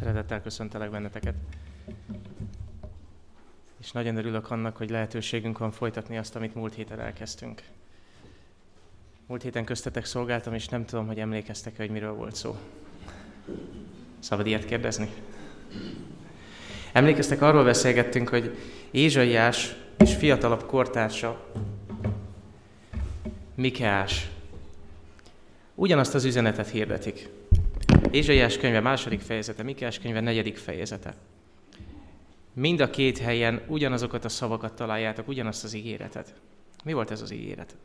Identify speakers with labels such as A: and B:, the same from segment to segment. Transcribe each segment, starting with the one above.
A: Szeretettel köszöntelek benneteket. És nagyon örülök annak, hogy lehetőségünk van folytatni azt, amit múlt héten elkezdtünk. Múlt héten köztetek szolgáltam, és nem tudom, hogy emlékeztek-e, hogy miről volt szó. Szabad ilyet kérdezni? Emlékeztek, arról beszélgettünk, hogy Ézsaiás és fiatalabb kortársa, Mikeás, ugyanazt az üzenetet hirdetik. Ézsaiás könyve második fejezete, Mikeás könyve negyedik fejezete. Mind a két helyen ugyanazokat a szavakat találjátok, ugyanazt az ígéretet. Mi volt ez az ígéret?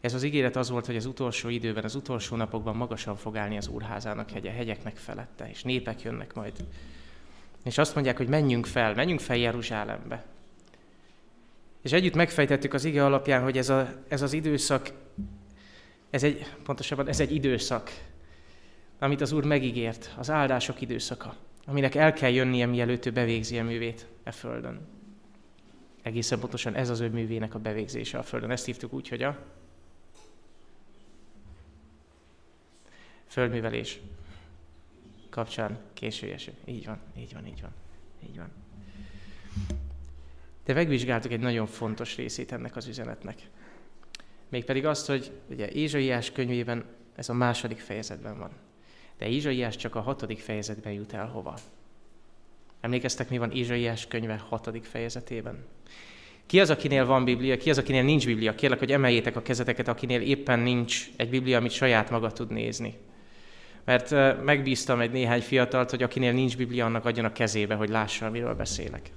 A: Ez az ígéret az volt, hogy az utolsó időben, az utolsó napokban magasan fog állni az úrházának hegye, hegyeknek felette, és népek jönnek majd. És azt mondják, hogy menjünk fel, menjünk fel Jeruzsálembe. És együtt megfejtettük az ige alapján, hogy ez, a, ez az időszak, ez egy, pontosabban ez egy időszak, amit az Úr megígért, az áldások időszaka, aminek el kell jönnie, mielőtt ő bevégzi a művét e földön. Egészen pontosan ez az ő művének a bevégzése a földön. Ezt hívtuk úgy, hogy a földművelés kapcsán késő eső. Így van, így van, így van, így van. De megvizsgáltuk egy nagyon fontos részét ennek az üzenetnek. Mégpedig azt, hogy ugye Ézsaiás könyvében ez a második fejezetben van. De Ézsaiás csak a hatodik fejezetben jut el hova. Emlékeztek, mi van Ézsaiás könyve hatodik fejezetében? Ki az, akinél van Biblia, ki az, akinél nincs Biblia? Kérlek, hogy emeljétek a kezeteket, akinél éppen nincs egy Biblia, amit saját maga tud nézni. Mert megbíztam egy néhány fiatalt, hogy akinél nincs Biblia, annak adjon a kezébe, hogy lássa, miről beszélek.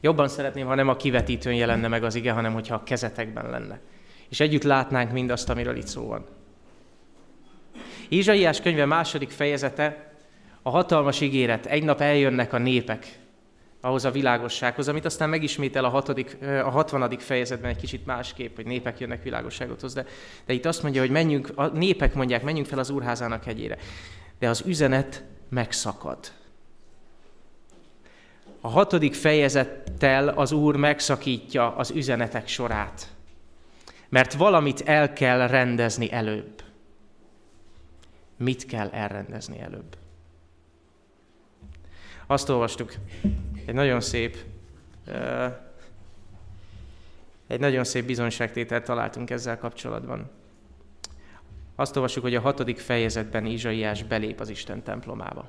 A: Jobban szeretném, ha nem a kivetítőn jelenne meg az ige, hanem hogyha a kezetekben lenne. És együtt látnánk mindazt, amiről itt szó van. Ézsaiás könyve második fejezete a hatalmas ígéret. Egy nap eljönnek a népek ahhoz a világossághoz, amit aztán megismétel a, hatodik, a 60. fejezetben egy kicsit másképp, hogy népek jönnek világosságot hoz, de, de itt azt mondja, hogy menjünk, a népek mondják, menjünk fel az úrházának hegyére. De az üzenet megszakad. A hatodik fejezettel az Úr megszakítja az üzenetek sorát, mert valamit el kell rendezni előbb. Mit kell elrendezni előbb? Azt olvastuk, egy nagyon szép, egy nagyon szép bizonyságtételt találtunk ezzel kapcsolatban. Azt olvassuk, hogy a hatodik fejezetben Izsaiás belép az Isten templomába.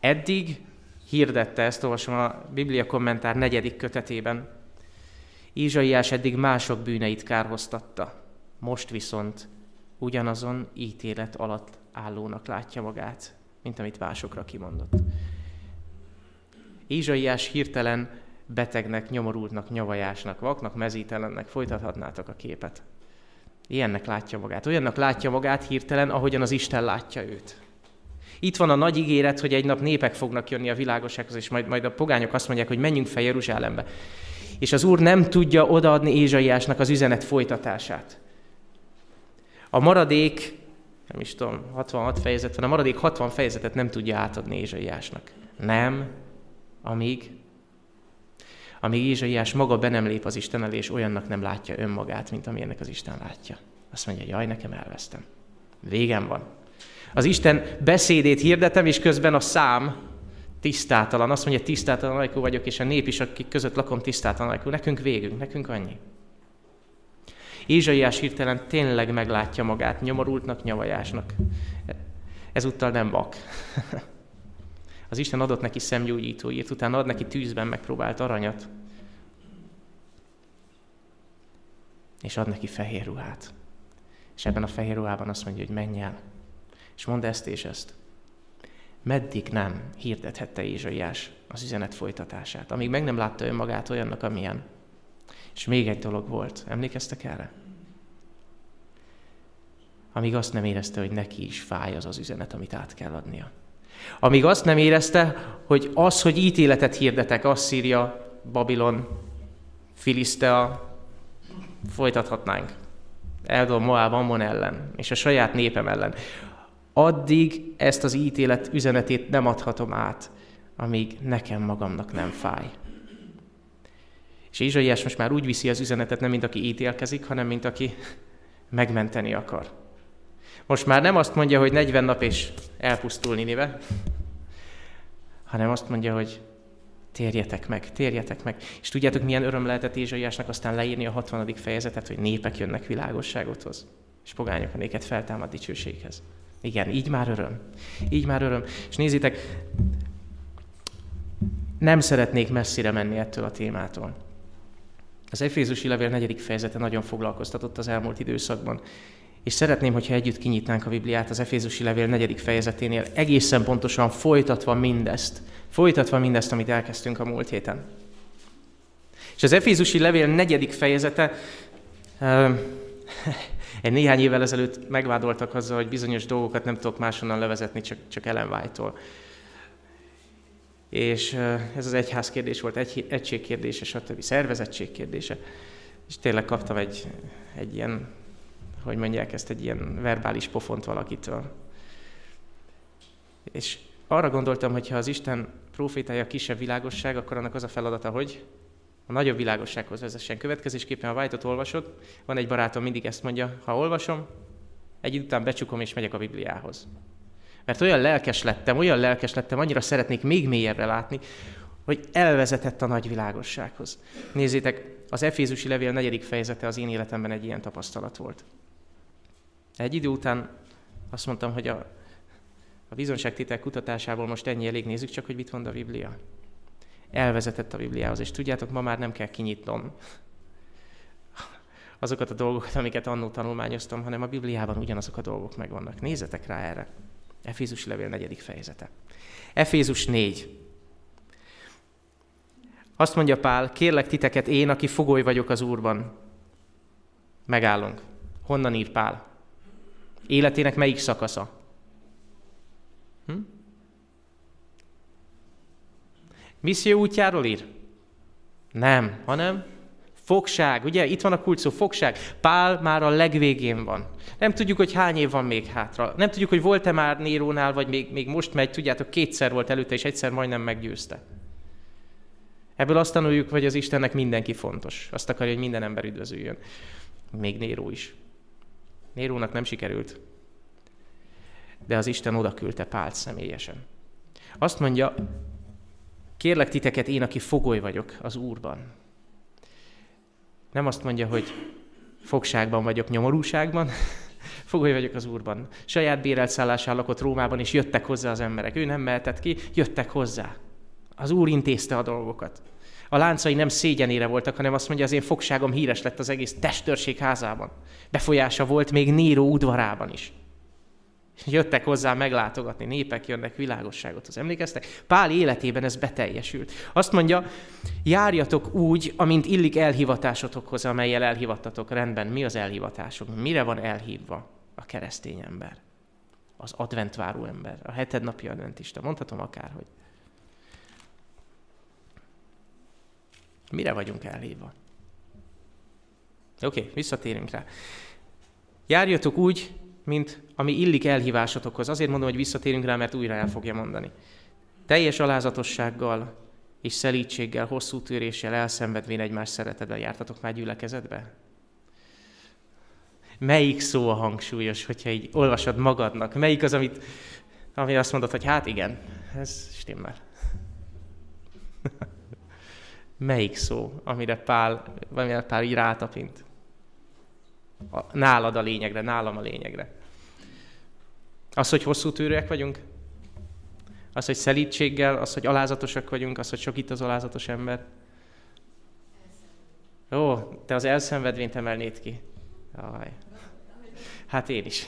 A: Eddig hirdette, ezt olvasom a Biblia kommentár negyedik kötetében, Izsaiás eddig mások bűneit kárhoztatta, most viszont ugyanazon ítélet alatt állónak látja magát, mint amit másokra kimondott. Ézsaiás hirtelen betegnek, nyomorultnak, nyavajásnak, vaknak, mezítelennek folytathatnátok a képet. Ilyennek látja magát. Olyannak látja magát hirtelen, ahogyan az Isten látja őt. Itt van a nagy ígéret, hogy egy nap népek fognak jönni a világossághoz, és majd, majd a pogányok azt mondják, hogy menjünk fel Jeruzsálembe. És az Úr nem tudja odaadni Ézsaiásnak az üzenet folytatását. A maradék, nem is tudom, 66 fejezet van, a maradék 60 fejezetet nem tudja átadni Ézsaiásnak. Nem, amíg, amíg Ézsaiás maga be nem lép az Isten elé, és olyannak nem látja önmagát, mint amilyennek az Isten látja. Azt mondja, jaj, nekem elvesztem. Végem van. Az Isten beszédét hirdetem, és közben a szám tisztátalan. Azt mondja, tisztátalan ajkú vagyok, és a nép is, akik között lakom, tisztátalan ajkú. Nekünk végünk, nekünk annyi. Ézsaiás hirtelen tényleg meglátja magát nyomorultnak, nyavajásnak. Ezúttal nem vak. Az Isten adott neki szemgyógyítóért, utána ad neki tűzben megpróbált aranyat, és ad neki fehér ruhát. És ebben a fehér ruhában azt mondja, hogy menj el, és mondd ezt és ezt. Meddig nem hirdethette Ézsaiás az üzenet folytatását, amíg meg nem látta önmagát olyannak, amilyen. És még egy dolog volt, emlékeztek erre? Amíg azt nem érezte, hogy neki is fáj az az üzenet, amit át kell adnia. Amíg azt nem érezte, hogy az, hogy ítéletet hirdetek, Asszíria, Babilon, Filisztea, folytathatnánk. Eldol, Moab, Ammon ellen, és a saját népem ellen. Addig ezt az ítélet üzenetét nem adhatom át, amíg nekem magamnak nem fáj. És Izsaiás most már úgy viszi az üzenetet, nem mint aki ítélkezik, hanem mint aki megmenteni akar. Most már nem azt mondja, hogy 40 nap és elpusztul Ninive, hanem azt mondja, hogy térjetek meg, térjetek meg. És tudjátok, milyen öröm lehetett Ézsaiásnak aztán leírni a 60. fejezetet, hogy népek jönnek világosságothoz, és pogányok a néket feltámad dicsőséghez. Igen, így már öröm. Így már öröm. És nézzétek, nem szeretnék messzire menni ettől a témától. Az Efézusi levél negyedik fejezete nagyon foglalkoztatott az elmúlt időszakban. És szeretném, hogyha együtt kinyitnánk a Bibliát az Efézusi levél negyedik fejezeténél, egészen pontosan folytatva mindezt, folytatva mindezt, amit elkezdtünk a múlt héten. És az Efézusi levél negyedik fejezete, egy néhány évvel ezelőtt megvádoltak azzal, hogy bizonyos dolgokat nem tudok máshonnan levezetni, csak, csak Ellen White-tól. És ez az egyház kérdés volt, egy, egység kérdése, stb. szervezettség kérdése. És tényleg kaptam egy, egy ilyen, hogy mondják ezt, egy ilyen verbális pofont valakitől. És arra gondoltam, hogy ha az Isten profétája kisebb világosság, akkor annak az a feladata, hogy a nagyobb világossághoz vezessen. Következésképpen, ha White-ot olvasod, van egy barátom, mindig ezt mondja, ha olvasom, egy idő után becsukom és megyek a Bibliához. Mert olyan lelkes lettem, olyan lelkes lettem, annyira szeretnék még mélyebbre látni, hogy elvezetett a nagy világossághoz. Nézzétek, az Efézusi levél negyedik fejezete az én életemben egy ilyen tapasztalat volt. Egy idő után azt mondtam, hogy a, a bizonságtétel kutatásából most ennyi elég, nézzük csak, hogy mit mond a Biblia. Elvezetett a Bibliához, és tudjátok, ma már nem kell kinyitnom azokat a dolgokat, amiket annó tanulmányoztam, hanem a Bibliában ugyanazok a dolgok megvannak. Nézzetek rá erre. Efézus levél negyedik fejezete. Efézus 4. Azt mondja Pál, kérlek titeket én, aki fogoly vagyok az Úrban. Megállunk. Honnan ír Pál? Életének melyik szakasza? Hm? Misszió útjáról ír? Nem, hanem fogság. Ugye itt van a kulcs szó, fogság. Pál már a legvégén van. Nem tudjuk, hogy hány év van még hátra. Nem tudjuk, hogy volt-e már Nérónál, vagy még, még most megy. Tudjátok, kétszer volt előtte, és egyszer majdnem meggyőzte. Ebből azt tanuljuk, hogy az Istennek mindenki fontos. Azt akarja, hogy minden ember üdvözüljön. Még Néró is. Nérónak nem sikerült. De az Isten oda küldte Pált személyesen. Azt mondja, kérlek titeket, én, aki fogoly vagyok az Úrban. Nem azt mondja, hogy fogságban vagyok, nyomorúságban, fogoly vagyok az Úrban. Saját bérelt szállásán lakott Rómában, és jöttek hozzá az emberek. Ő nem mehetett ki, jöttek hozzá. Az Úr intézte a dolgokat. A láncai nem szégyenére voltak, hanem azt mondja, az én fogságom híres lett az egész testőrség házában. Befolyása volt még Néró udvarában is. Jöttek hozzá meglátogatni, népek jönnek, világosságot az emlékeztek? Pál életében ez beteljesült. Azt mondja, járjatok úgy, amint illik elhivatásotokhoz, amelyel elhivattatok. Rendben, mi az elhivatások? Mire van elhívva a keresztény ember? Az adventváró ember, a heted napi adventista. Mondhatom akárhogy. Mire vagyunk elhívva? Oké, okay, visszatérünk rá. Járjatok úgy, mint ami illik elhívásotokhoz. Azért mondom, hogy visszatérünk rá, mert újra el fogja mondani. Teljes alázatossággal és szelítséggel, hosszú tűréssel elszenvedvén egymás szeretetben jártatok már gyülekezetbe? Melyik szó a hangsúlyos, hogyha így olvasod magadnak? Melyik az, amit, ami azt mondod, hogy hát igen, ez stimmel. Melyik szó, amire Pál, amire Pál így rátapint? A, nálad a lényegre, nálam a lényegre. Az, hogy hosszú tűrőek vagyunk? Az, hogy szelítséggel, az, hogy alázatosak vagyunk, az, hogy itt az alázatos ember? Ó, te az elszenvedvényt emelnéd ki. Aj. Hát én is.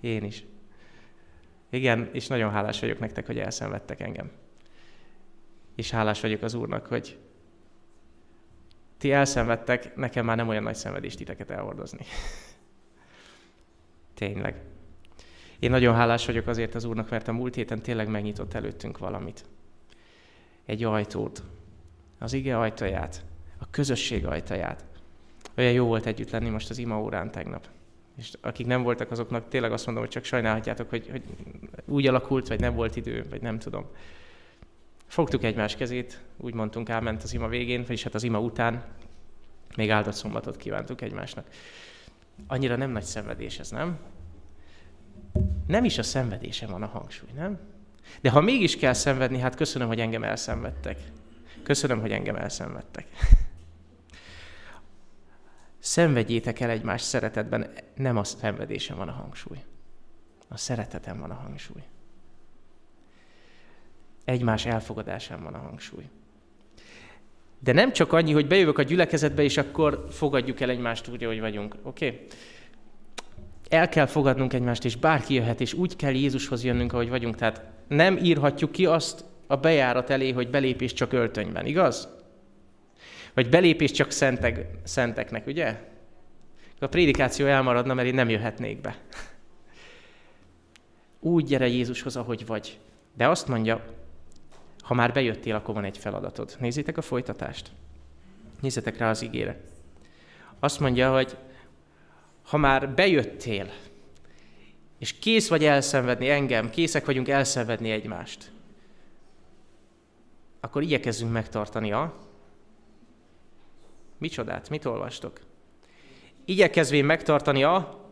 A: Én is. Igen, és nagyon hálás vagyok nektek, hogy elszenvedtek engem. És hálás vagyok az Úrnak, hogy ti elszenvedtek, nekem már nem olyan nagy szenvedést titeket elhordozni. Tényleg. Én nagyon hálás vagyok azért az Úrnak, mert a múlt héten tényleg megnyitott előttünk valamit. Egy ajtót. Az ige ajtaját. A közösség ajtaját. Olyan jó volt együtt lenni most az ima órán tegnap. És akik nem voltak, azoknak tényleg azt mondom, hogy csak sajnálhatjátok, hogy, hogy úgy alakult, vagy nem volt idő, vagy nem tudom. Fogtuk egymás kezét, úgy mondtunk, elment az ima végén, vagyis hát az ima után. Még áldott szombatot kívántuk egymásnak. Annyira nem nagy szenvedés ez, nem? nem is a szenvedésen van a hangsúly, nem? De ha mégis kell szenvedni, hát köszönöm, hogy engem elszenvedtek. Köszönöm, hogy engem elszenvedtek. Szenvedjétek el egymás szeretetben, nem a szenvedésen van a hangsúly. A szereteten van a hangsúly. Egymás elfogadásán van a hangsúly. De nem csak annyi, hogy bejövök a gyülekezetbe, és akkor fogadjuk el egymást úgy, ahogy vagyunk. Oké? Okay? El kell fogadnunk egymást, és bárki jöhet, és úgy kell Jézushoz jönnünk, ahogy vagyunk. Tehát nem írhatjuk ki azt a bejárat elé, hogy belépés csak öltönyben, igaz? Vagy belépés csak szentek, szenteknek, ugye? A prédikáció elmaradna, mert én nem jöhetnék be. Úgy gyere Jézushoz, ahogy vagy. De azt mondja, ha már bejöttél, akkor van egy feladatod. Nézzétek a folytatást. Nézzetek rá az ígére. Azt mondja, hogy ha már bejöttél, és kész vagy elszenvedni engem, készek vagyunk elszenvedni egymást, akkor igyekezzünk megtartani a... Micsodát? Mit olvastok? Igyekezvén megtartani a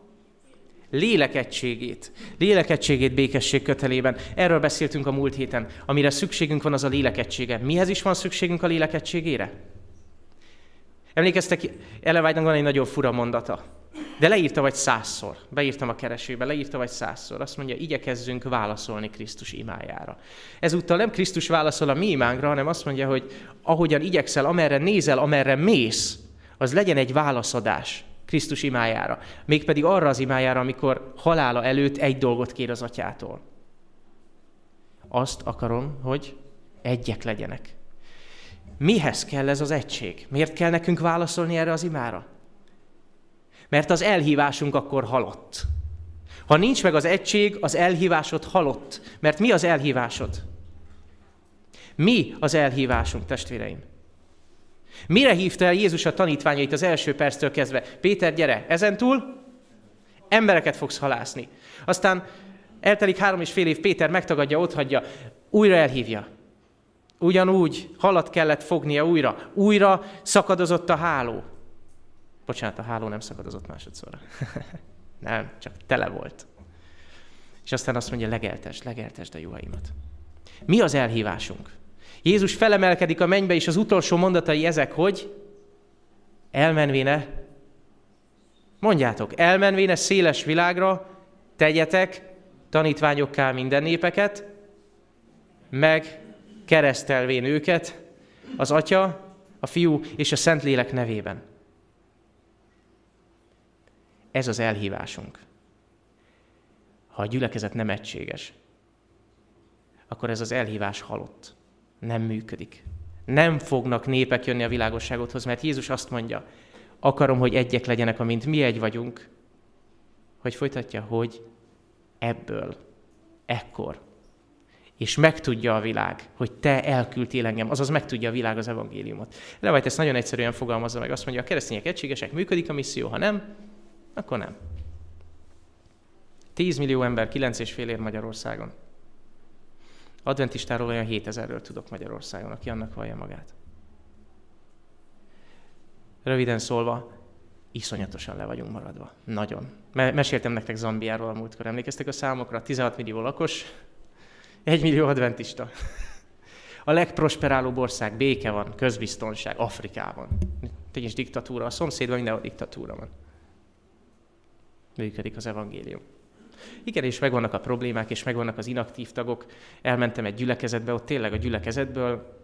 A: lélekegységét. Lélekegységét békesség kötelében. Erről beszéltünk a múlt héten. Amire szükségünk van, az a lélekegysége. Mihez is van szükségünk a lélekegységére? Emlékeztek, Elevágynak van egy nagyon fura mondata. De leírta vagy százszor. Beírtam a keresőbe, leírta vagy százszor. Azt mondja, igyekezzünk válaszolni Krisztus imájára. Ezúttal nem Krisztus válaszol a mi imánkra, hanem azt mondja, hogy ahogyan igyekszel, amerre nézel, amerre mész, az legyen egy válaszadás Krisztus imájára. Mégpedig arra az imájára, amikor halála előtt egy dolgot kér az atyától. Azt akarom, hogy egyek legyenek. Mihez kell ez az egység? Miért kell nekünk válaszolni erre az imára? Mert az elhívásunk akkor halott. Ha nincs meg az egység, az elhívásod halott. Mert mi az elhívásod? Mi az elhívásunk, testvéreim? Mire hívta el Jézus a tanítványait az első perctől kezdve? Péter, gyere, ezentúl embereket fogsz halászni. Aztán eltelik három és fél év, Péter megtagadja, otthagyja, újra elhívja. Ugyanúgy halat kellett fognia újra. Újra szakadozott a háló. Bocsánat, a háló nem szakadozott másodszorra. nem, csak tele volt. És aztán azt mondja, legeltes, legeltesd a juhaimat. Mi az elhívásunk? Jézus felemelkedik a mennybe, és az utolsó mondatai ezek, hogy elmenvéne, mondjátok, elmenvéne széles világra, tegyetek tanítványokká minden népeket, meg keresztelvén őket az Atya, a Fiú és a Szentlélek nevében. Ez az elhívásunk. Ha a gyülekezet nem egységes, akkor ez az elhívás halott nem működik. Nem fognak népek jönni a világosságothoz, mert Jézus azt mondja, akarom, hogy egyek legyenek, amint mi egy vagyunk. Hogy folytatja, hogy ebből, ekkor. És megtudja a világ, hogy te elküldtél engem, azaz megtudja a világ az evangéliumot. Levajt ezt nagyon egyszerűen fogalmazza meg, azt mondja, a keresztények egységesek, működik a misszió, ha nem, akkor nem. 10 millió ember, 9,5 ér Magyarországon. Adventistáról olyan 7000-ről tudok Magyarországon, aki annak vallja magát. Röviden szólva, iszonyatosan le vagyunk maradva. Nagyon. Meséltem nektek Zambiáról a múltkor. Emlékeztek a számokra? 16 millió lakos, 1 millió adventista. A legprosperálóbb ország, béke van, közbiztonság, Afrikában. Nincs diktatúra, a szomszédban mindenhol diktatúra van. Működik az evangélium. Igen, és megvannak a problémák, és megvannak az inaktív tagok. Elmentem egy gyülekezetbe, ott tényleg a gyülekezetből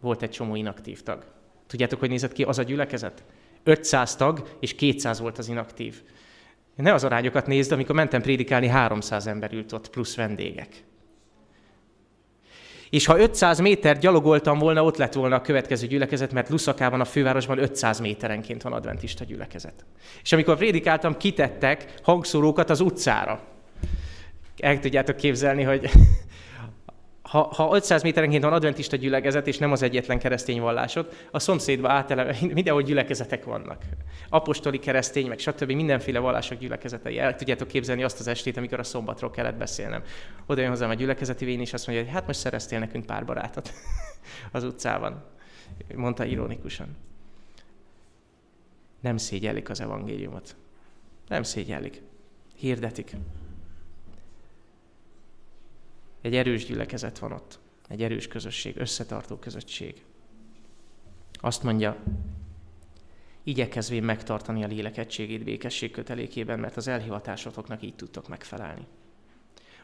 A: volt egy csomó inaktív tag. Tudjátok, hogy nézett ki az a gyülekezet? 500 tag, és 200 volt az inaktív. Ne az arányokat nézd, amikor mentem prédikálni, 300 ember ült ott, plusz vendégek. És ha 500 méter gyalogoltam volna, ott lett volna a következő gyülekezet, mert Luszakában, a fővárosban 500 méterenként van adventista gyülekezet. És amikor prédikáltam, kitettek hangszórókat az utcára el tudjátok képzelni, hogy ha, ha 500 méterenként van adventista gyülekezet, és nem az egyetlen keresztény vallásod, a szomszédba átele, mindenhol gyülekezetek vannak. Apostoli keresztény, meg stb. mindenféle vallások gyülekezetei. El tudjátok képzelni azt az estét, amikor a szombatról kellett beszélnem. Oda jön hozzám a gyülekezeti vén, és azt mondja, hogy hát most szereztél nekünk pár barátot az utcában. Mondta ironikusan. Nem szégyellik az evangéliumot. Nem szégyellik. Hirdetik Egy erős gyülekezet van ott. Egy erős közösség, összetartó közösség. Azt mondja, igyekezvén megtartani a lélek egységét békesség kötelékében, mert az elhivatásotoknak így tudtok megfelelni.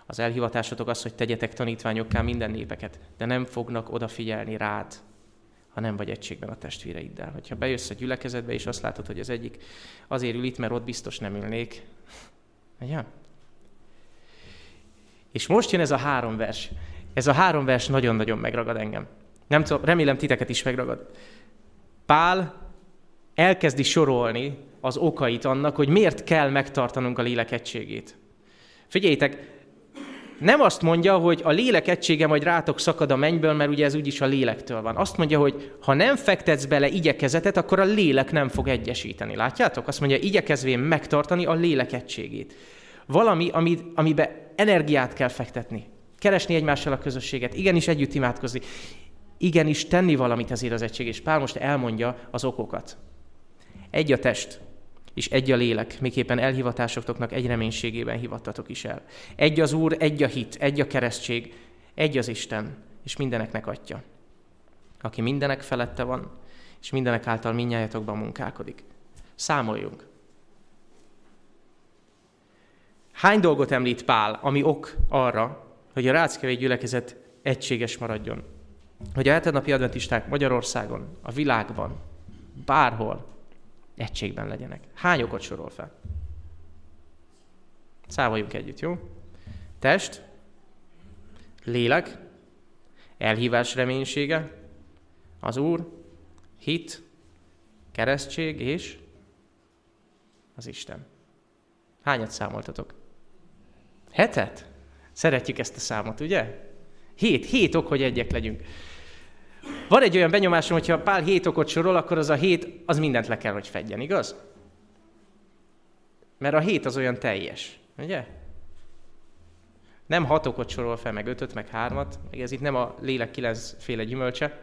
A: Az elhivatásotok az, hogy tegyetek tanítványokká minden népeket, de nem fognak odafigyelni rád, ha nem vagy egységben a testvéreiddel. Hogyha bejössz a gyülekezetbe, és azt látod, hogy az egyik azért ül itt, mert ott biztos nem ülnék. Ugye? És most jön ez a három vers. Ez a három vers nagyon-nagyon megragad engem. Nem tudom, remélem titeket is megragad. Pál elkezdi sorolni az okait annak, hogy miért kell megtartanunk a lélek egységét. Figyeljétek, nem azt mondja, hogy a lélek egysége majd rátok szakad a mennyből, mert ugye ez úgyis a lélektől van. Azt mondja, hogy ha nem fektetsz bele igyekezetet, akkor a lélek nem fog egyesíteni. Látjátok? Azt mondja, igyekezvén megtartani a lélek egységét. Valami, ami, amiben energiát kell fektetni. Keresni egymással a közösséget, igenis együtt imádkozni, igenis tenni valamit ezért az egység. És Pál most elmondja az okokat. Egy a test, és egy a lélek, miképpen elhivatásoknak egy reménységében hivattatok is el. Egy az Úr, egy a hit, egy a keresztség, egy az Isten, és mindeneknek atya, aki mindenek felette van, és mindenek által minnyájatokban munkálkodik. Számoljunk. Hány dolgot említ Pál, ami ok arra, hogy a Ráckevé gyülekezet egységes maradjon? Hogy a hetenapi adventisták Magyarországon, a világban, bárhol egységben legyenek. Hány okot sorol fel? Számoljunk együtt, jó? Test, lélek, elhívás reménysége, az Úr, hit, keresztség és az Isten. Hányat számoltatok? Hetet? Szeretjük ezt a számot, ugye? Hét, hét ok, hogy egyek legyünk. Van egy olyan benyomásom, hogyha Pál hét okot sorol, akkor az a hét, az mindent le kell, hogy fedjen, igaz? Mert a hét az olyan teljes, ugye? Nem hat okot sorol fel, meg ötöt, meg hármat, meg ez itt nem a lélek kilencféle gyümölcse,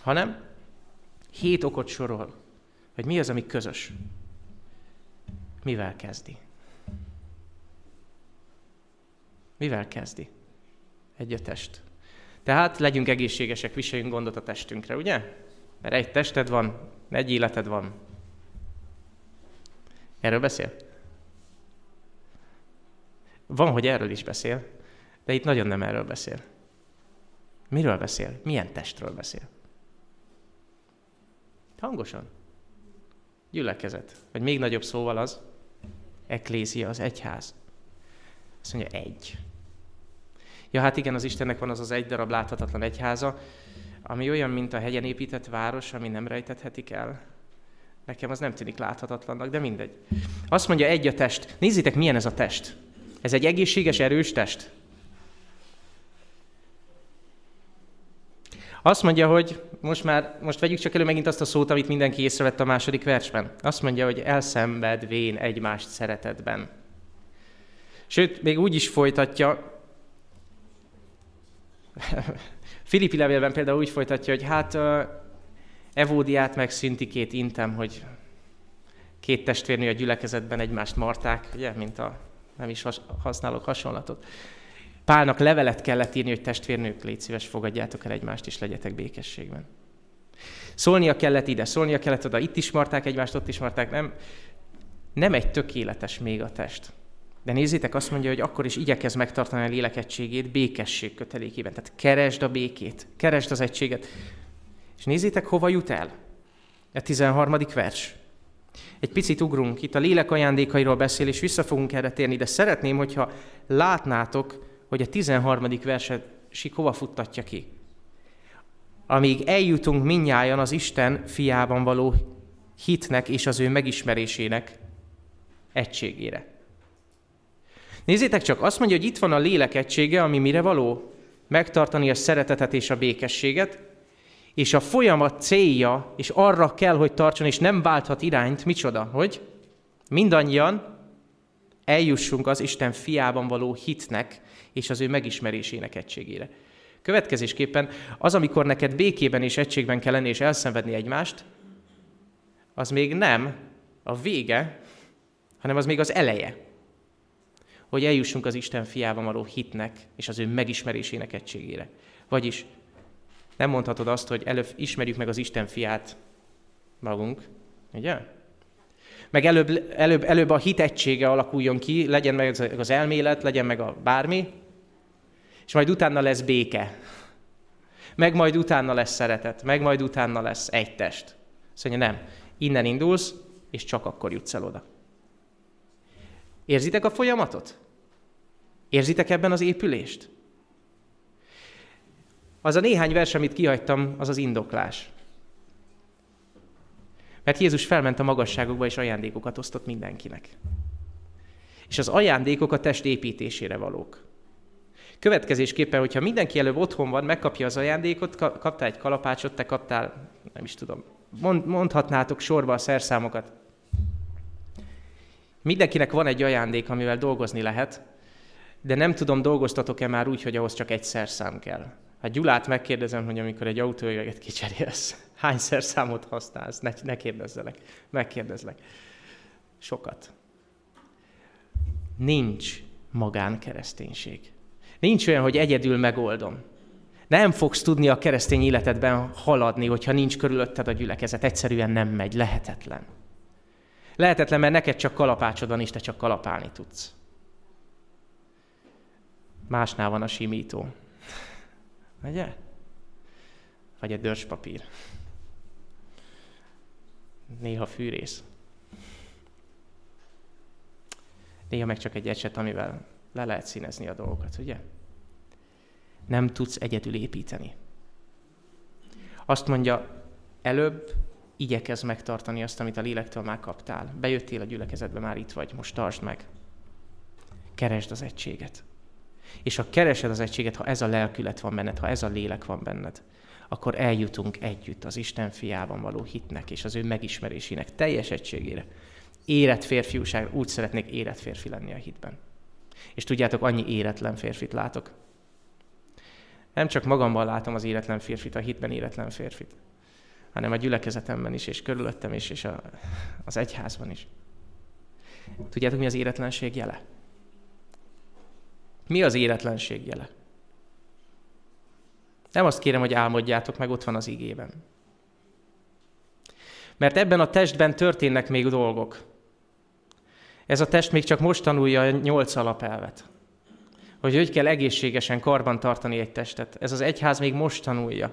A: hanem hét okot sorol, hogy mi az, ami közös. Mivel kezdi? Mivel kezdi? Egy a test. Tehát legyünk egészségesek, viseljünk gondot a testünkre, ugye? Mert egy tested van, egy életed van. Erről beszél? Van, hogy erről is beszél, de itt nagyon nem erről beszél. Miről beszél? Milyen testről beszél? Hangosan. Gyülekezet. Vagy még nagyobb szóval az, eklézia, az egyház. Azt mondja, egy. Ja, hát igen, az Istennek van az az egy darab láthatatlan egyháza, ami olyan, mint a hegyen épített város, ami nem rejtethetik el. Nekem az nem tűnik láthatatlannak, de mindegy. Azt mondja, egy a test. Nézzétek, milyen ez a test. Ez egy egészséges, erős test. Azt mondja, hogy most már, most vegyük csak elő megint azt a szót, amit mindenki észrevett a második versben. Azt mondja, hogy elszenvedvén egymást szeretetben. Sőt, még úgy is folytatja, Filippi levélben például úgy folytatja, hogy hát Evódiát meg Szintikét intem, hogy két testvérnő a gyülekezetben egymást marták, ugye, mint a, nem is használok hasonlatot. Pálnak levelet kellett írni, hogy testvérnők, légy szíves, fogadjátok el egymást, és legyetek békességben. Szólnia kellett ide, szólnia kellett oda, itt is marták egymást, ott is marták, nem, nem egy tökéletes még a test. De nézzétek, azt mondja, hogy akkor is igyekez megtartani a lélek egységét békesség kötelékében. Tehát keresd a békét, keresd az egységet. És nézzétek, hova jut el. A 13. vers. Egy picit ugrunk, itt a lélek ajándékairól beszél, és vissza fogunk erre térni, de szeretném, hogyha látnátok, hogy a 13. verset hova futtatja ki. Amíg eljutunk minnyájan az Isten fiában való hitnek és az ő megismerésének egységére. Nézzétek csak, azt mondja, hogy itt van a lélek egysége, ami mire való? Megtartani a szeretetet és a békességet, és a folyamat célja, és arra kell, hogy tartson, és nem válthat irányt, micsoda, hogy mindannyian eljussunk az Isten fiában való hitnek és az ő megismerésének egységére. Következésképpen az, amikor neked békében és egységben kell lenni és elszenvedni egymást, az még nem a vége, hanem az még az eleje. Hogy eljussunk az Isten fiában való hitnek és az ő megismerésének egységére. Vagyis nem mondhatod azt, hogy előbb ismerjük meg az Isten fiát magunk, ugye? Meg előbb, előbb, előbb a hit egysége alakuljon ki, legyen meg az elmélet, legyen meg a bármi, és majd utána lesz béke. Meg majd utána lesz szeretet, meg majd utána lesz egy test. Szóval nem, innen indulsz, és csak akkor jutsz el oda. Érzitek a folyamatot? Érzitek ebben az épülést? Az a néhány vers, amit kihagytam, az az indoklás. Mert Jézus felment a magasságokba, és ajándékokat osztott mindenkinek. És az ajándékok a test építésére valók. Következésképpen, hogyha mindenki előbb otthon van, megkapja az ajándékot, kaptál egy kalapácsot, te kaptál, nem is tudom, mond, mondhatnátok sorba a szerszámokat. Mindenkinek van egy ajándék, amivel dolgozni lehet, de nem tudom, dolgoztatok-e már úgy, hogy ahhoz csak egy szerszám kell. Hát Gyulát megkérdezem, hogy amikor egy autójöveget kicserélsz, hány szerszámot használsz? Ne, ne kérdezzelek, megkérdezlek. Sokat. Nincs magánkereszténység. Nincs olyan, hogy egyedül megoldom. Nem fogsz tudni a keresztény életedben haladni, hogyha nincs körülötted a gyülekezet. Egyszerűen nem megy, lehetetlen. Lehetetlen, mert neked csak kalapácsod van, és te csak kalapálni tudsz. Másnál van a simító. Ugye? Vagy egy dörspapír. Néha fűrész. Néha meg csak egy ecset, amivel le lehet színezni a dolgokat, ugye? Nem tudsz egyedül építeni. Azt mondja, előbb igyekez megtartani azt, amit a lélektől már kaptál. Bejöttél a gyülekezetbe, már itt vagy, most tartsd meg. Keresd az egységet. És ha keresed az egységet, ha ez a lelkület van benned, ha ez a lélek van benned, akkor eljutunk együtt az Isten fiában való hitnek és az ő megismerésének teljes egységére. Érett férfiúság, úgy szeretnék érett férfi lenni a hitben. És tudjátok, annyi éretlen férfit látok. Nem csak magamban látom az éretlen férfit, a hitben éretlen férfit, hanem a gyülekezetemben is, és körülöttem is, és a, az egyházban is. Tudjátok, mi az éretlenség jele? Mi az éretlenség jele? Nem azt kérem, hogy álmodjátok meg, ott van az igében. Mert ebben a testben történnek még dolgok. Ez a test még csak most tanulja a nyolc alapelvet. Hogy hogy kell egészségesen karban tartani egy testet. Ez az egyház még most tanulja.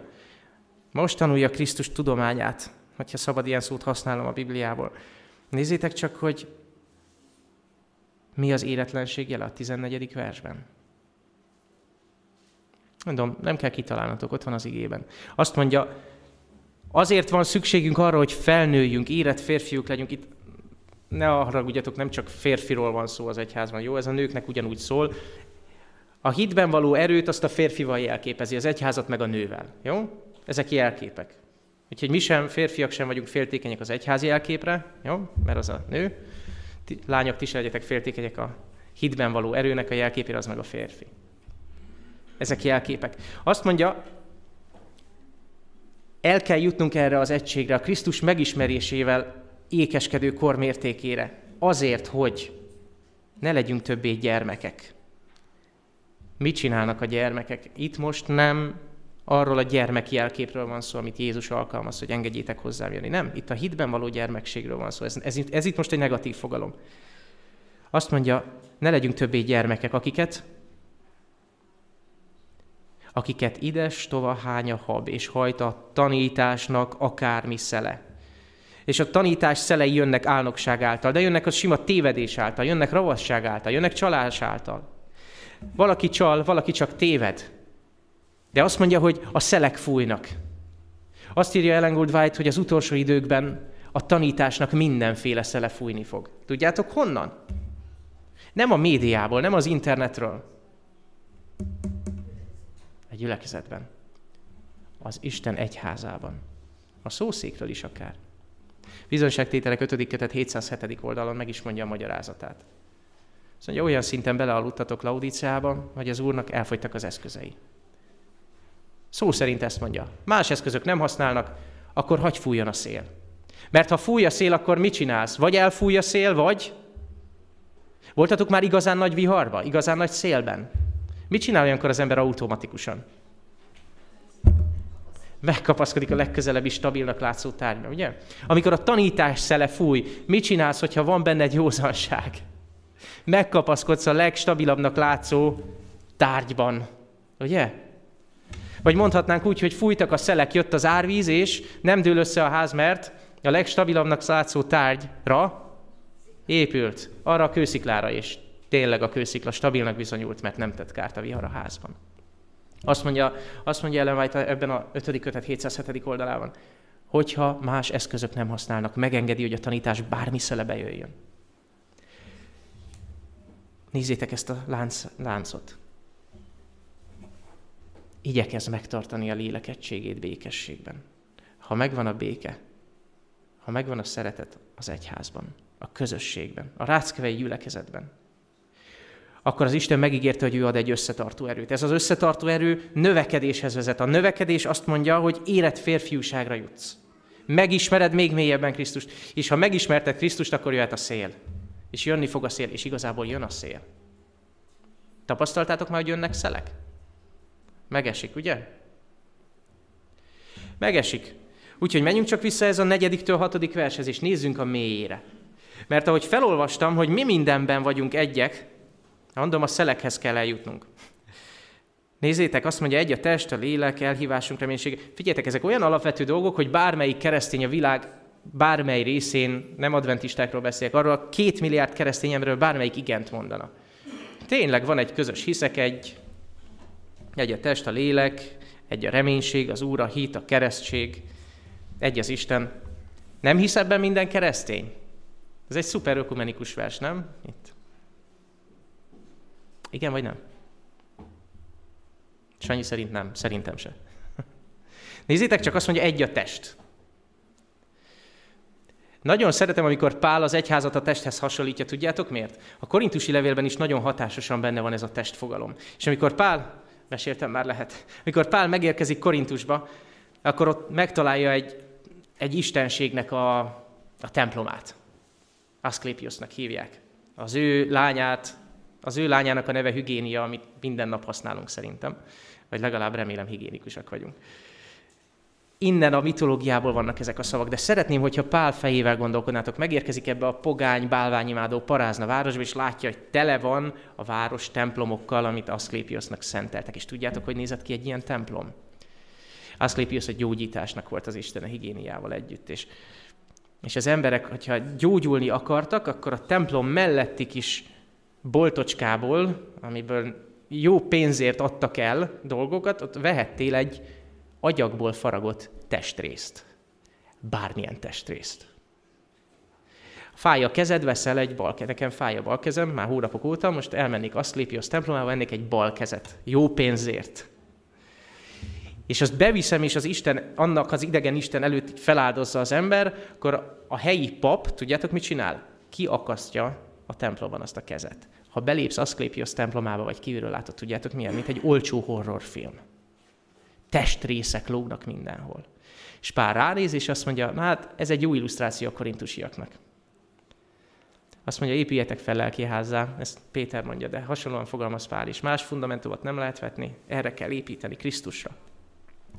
A: Most tanulja Krisztus tudományát, hogyha szabad ilyen szót használom a Bibliából. Nézzétek csak, hogy mi az éretlenség jele a 14. versben. Mondom, nem kell kitalálnatok, ott van az igében. Azt mondja, azért van szükségünk arra, hogy felnőjünk, érett férfiúk legyünk. Itt ne haragudjatok, nem csak férfiról van szó az egyházban, jó? Ez a nőknek ugyanúgy szól. A hitben való erőt azt a férfival jelképezi, az egyházat meg a nővel, jó? Ezek jelképek. Úgyhogy mi sem, férfiak sem vagyunk féltékenyek az egyházi jelképre, jó? Mert az a nő. Lányok, ti legyetek féltékenyek a hitben való erőnek a jelképére, az meg a férfi. Ezek jelképek. Azt mondja, el kell jutnunk erre az egységre, a Krisztus megismerésével ékeskedő kor mértékére. Azért, hogy ne legyünk többé gyermekek. Mit csinálnak a gyermekek? Itt most nem arról a gyermek jelképről van szó, amit Jézus alkalmaz, hogy engedjétek hozzám jönni. Nem, itt a hitben való gyermekségről van szó. Ez, ez, ez itt most egy negatív fogalom. Azt mondja, ne legyünk többé gyermekek, akiket akiket ides tova hánya hab, és hajt a tanításnak akármi szele. És a tanítás szelei jönnek álnokság által, de jönnek a sima tévedés által, jönnek ravasság által, jönnek csalás által. Valaki csal, valaki csak téved. De azt mondja, hogy a szelek fújnak. Azt írja Ellen Gould White, hogy az utolsó időkben a tanításnak mindenféle szele fújni fog. Tudjátok honnan? Nem a médiából, nem az internetről. Egy gyülekezetben. Az Isten egyházában. A szószékről is akár. Bizonyságtételek 5. kötet 707. oldalon meg is mondja a magyarázatát. Azt mondja, olyan szinten belealudtatok Laudíciába, hogy az Úrnak elfogytak az eszközei. Szó szerint ezt mondja. Más eszközök nem használnak, akkor hagy fújjon a szél. Mert ha fúj a szél, akkor mit csinálsz? Vagy elfúj a szél, vagy Voltatok már igazán nagy viharba, igazán nagy szélben? Mit csinál olyankor az ember automatikusan? Megkapaszkodik a legközelebbi stabilnak látszó tárgyba, ugye? Amikor a tanítás szele fúj, mit csinálsz, hogyha van benned józanság? Megkapaszkodsz a legstabilabbnak látszó tárgyban, ugye? Vagy mondhatnánk úgy, hogy fújtak a szelek, jött az árvíz, és nem dől össze a ház, mert a legstabilabbnak látszó tárgyra épült, arra a kősziklára, és tényleg a kőszikla stabilnak bizonyult, mert nem tett kárt a vihar a házban. Azt mondja, azt mondja Ellen White ebben a 5. kötet 707. oldalában, hogyha más eszközök nem használnak, megengedi, hogy a tanítás bármi szele bejöjjön. Nézzétek ezt a lánc, láncot. Igyekez megtartani a lélek egységét békességben. Ha megvan a béke, ha megvan a szeretet az egyházban, a közösségben, a ráckevei gyülekezetben, akkor az Isten megígérte, hogy ő ad egy összetartó erőt. Ez az összetartó erő növekedéshez vezet. A növekedés azt mondja, hogy érett férfiúságra jutsz. Megismered még mélyebben Krisztust, és ha megismerted Krisztust, akkor jöhet a szél. És jönni fog a szél, és igazából jön a szél. Tapasztaltátok már, hogy jönnek szelek? Megesik, ugye? Megesik. Úgyhogy menjünk csak vissza ez a negyediktől hatodik vershez, és nézzünk a mélyére. Mert ahogy felolvastam, hogy mi mindenben vagyunk egyek, mondom, a szelekhez kell eljutnunk. Nézzétek, azt mondja, egy a test, a lélek, elhívásunk, reménység. Figyeljetek, ezek olyan alapvető dolgok, hogy bármelyik keresztény a világ bármely részén, nem adventistákról beszélek, arról a két milliárd keresztény bármelyik igent mondana. Tényleg van egy közös hiszek, egy, egy a test, a lélek, egy a reménység, az Úr, a hit, a keresztség, egy az Isten. Nem hisz ebben minden keresztény? Ez egy szuper ökumenikus vers, nem? Itt. Igen vagy nem? Sanyi szerint nem, szerintem se. Nézzétek csak, azt mondja, egy a test. Nagyon szeretem, amikor Pál az egyházat a testhez hasonlítja, tudjátok miért? A korintusi levélben is nagyon hatásosan benne van ez a testfogalom. És amikor Pál, meséltem már lehet, amikor Pál megérkezik Korintusba, akkor ott megtalálja egy, egy istenségnek a, a templomát. Aszklépiosnak hívják. Az ő lányát, az ő lányának a neve Higénia, amit minden nap használunk szerintem. Vagy legalább remélem higiénikusak vagyunk innen a mitológiából vannak ezek a szavak, de szeretném, hogyha Pál fejével gondolkodnátok, megérkezik ebbe a pogány, bálványimádó parázna városba, és látja, hogy tele van a város templomokkal, amit Aszklépiosnak szenteltek. És tudjátok, hogy nézett ki egy ilyen templom? Aszklépios a gyógyításnak volt az Isten a higiéniával együtt, és, és az emberek, hogyha gyógyulni akartak, akkor a templom melletti kis boltocskából, amiből jó pénzért adtak el dolgokat, ott vehettél egy agyagból faragott testrészt. Bármilyen testrészt. Fáj a kezed, veszel egy bal kezed. Nekem fáj a bal kezem, már hónapok óta, most elmennék azt lépi az templomába, vennék egy bal kezet. Jó pénzért. És azt beviszem, és az Isten, annak az idegen Isten előtt feláldozza az ember, akkor a helyi pap, tudjátok mit csinál? Kiakasztja a templomban azt a kezet. Ha belépsz az templomába, vagy kívülről látod, tudjátok milyen, mint egy olcsó horrorfilm testrészek lógnak mindenhol. És Pál ránéz, és azt mondja, hát ez egy jó illusztráció a korintusiaknak. Azt mondja, épüljetek fel lelkiházzá, ezt Péter mondja, de hasonlóan fogalmaz Pál is. Más fundamentumot nem lehet vetni, erre kell építeni, Krisztusra.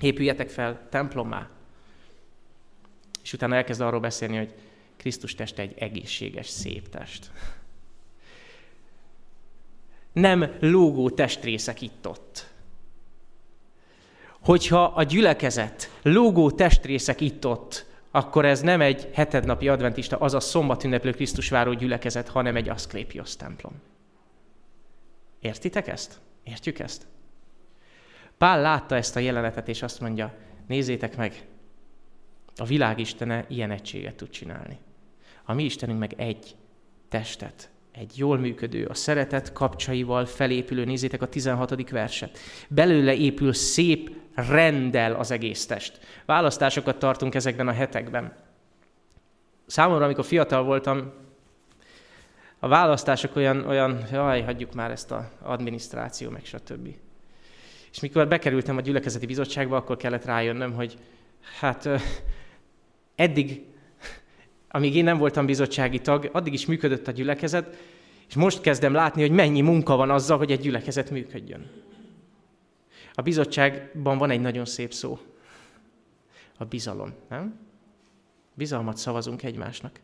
A: Épüljetek fel templommá. És utána elkezd arról beszélni, hogy Krisztus teste egy egészséges, szép test. Nem lógó testrészek itt-ott hogyha a gyülekezet lógó testrészek itt-ott, akkor ez nem egy hetednapi adventista, azaz szombat ünneplő Krisztus váró gyülekezet, hanem egy Aszklépios templom. Értitek ezt? Értjük ezt? Pál látta ezt a jelenetet, és azt mondja, nézzétek meg, a világ istene ilyen egységet tud csinálni. A mi Istenünk meg egy testet, egy jól működő, a szeretet kapcsaival felépülő, nézzétek a 16. verset. Belőle épül szép rendel az egész test. Választásokat tartunk ezekben a hetekben. Számomra, amikor fiatal voltam, a választások olyan, olyan jaj, hagyjuk már ezt a adminisztráció, meg stb. És mikor bekerültem a gyülekezeti bizottságba, akkor kellett rájönnöm, hogy hát eddig, amíg én nem voltam bizottsági tag, addig is működött a gyülekezet, És most kezdem látni, hogy mennyi munka van azzal, hogy egy gyülekezet működjön. A bizottságban van egy nagyon szép szó. A bizalom, nem? Bizalmat szavazunk egymásnak.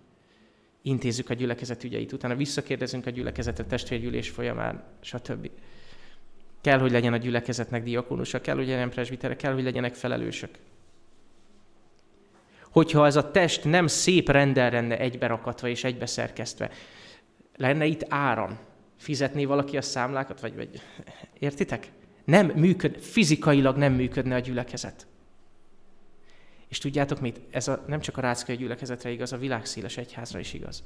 A: Intézzük a gyülekezet ügyeit, utána visszakérdezünk a gyülekezetet testvérgyűlés folyamán, stb. Kell, hogy legyen a gyülekezetnek diakonusa, kell, hogy legyen presbitere, kell, hogy legyenek felelősök. Hogyha ez a test nem szép rendel lenne egyberakatva és egybeszerkesztve, lenne itt áram, fizetné valaki a számlákat, vagy, vagy értitek? Nem működ, fizikailag nem működne a gyülekezet. És tudjátok mit? Ez a, nem csak a ráckai gyülekezetre igaz, a világszéles egyházra is igaz.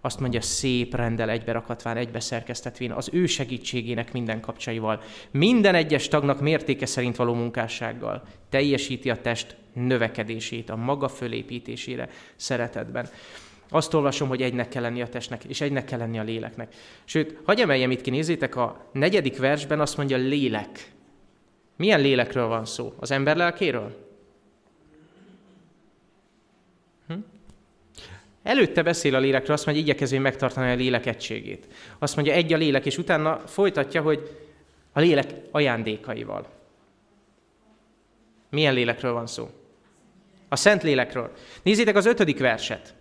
A: Azt mondja, szép rendel egyberakotván, egybeszerkesztetvén, az ő segítségének minden kapcsaival, minden egyes tagnak mértéke szerint való munkássággal teljesíti a test növekedését, a maga fölépítésére szeretetben. Azt olvasom, hogy egynek kell lenni a testnek, és egynek kell lenni a léleknek. Sőt, hagyj emeljem itt ki, nézzétek, a negyedik versben azt mondja lélek. Milyen lélekről van szó? Az ember lelkéről? Hm? Előtte beszél a lélekről, azt mondja, igyekezvén megtartani a lélek egységét. Azt mondja, egy a lélek, és utána folytatja, hogy a lélek ajándékaival. Milyen lélekről van szó? A szent lélekről. Nézzétek az ötödik verset.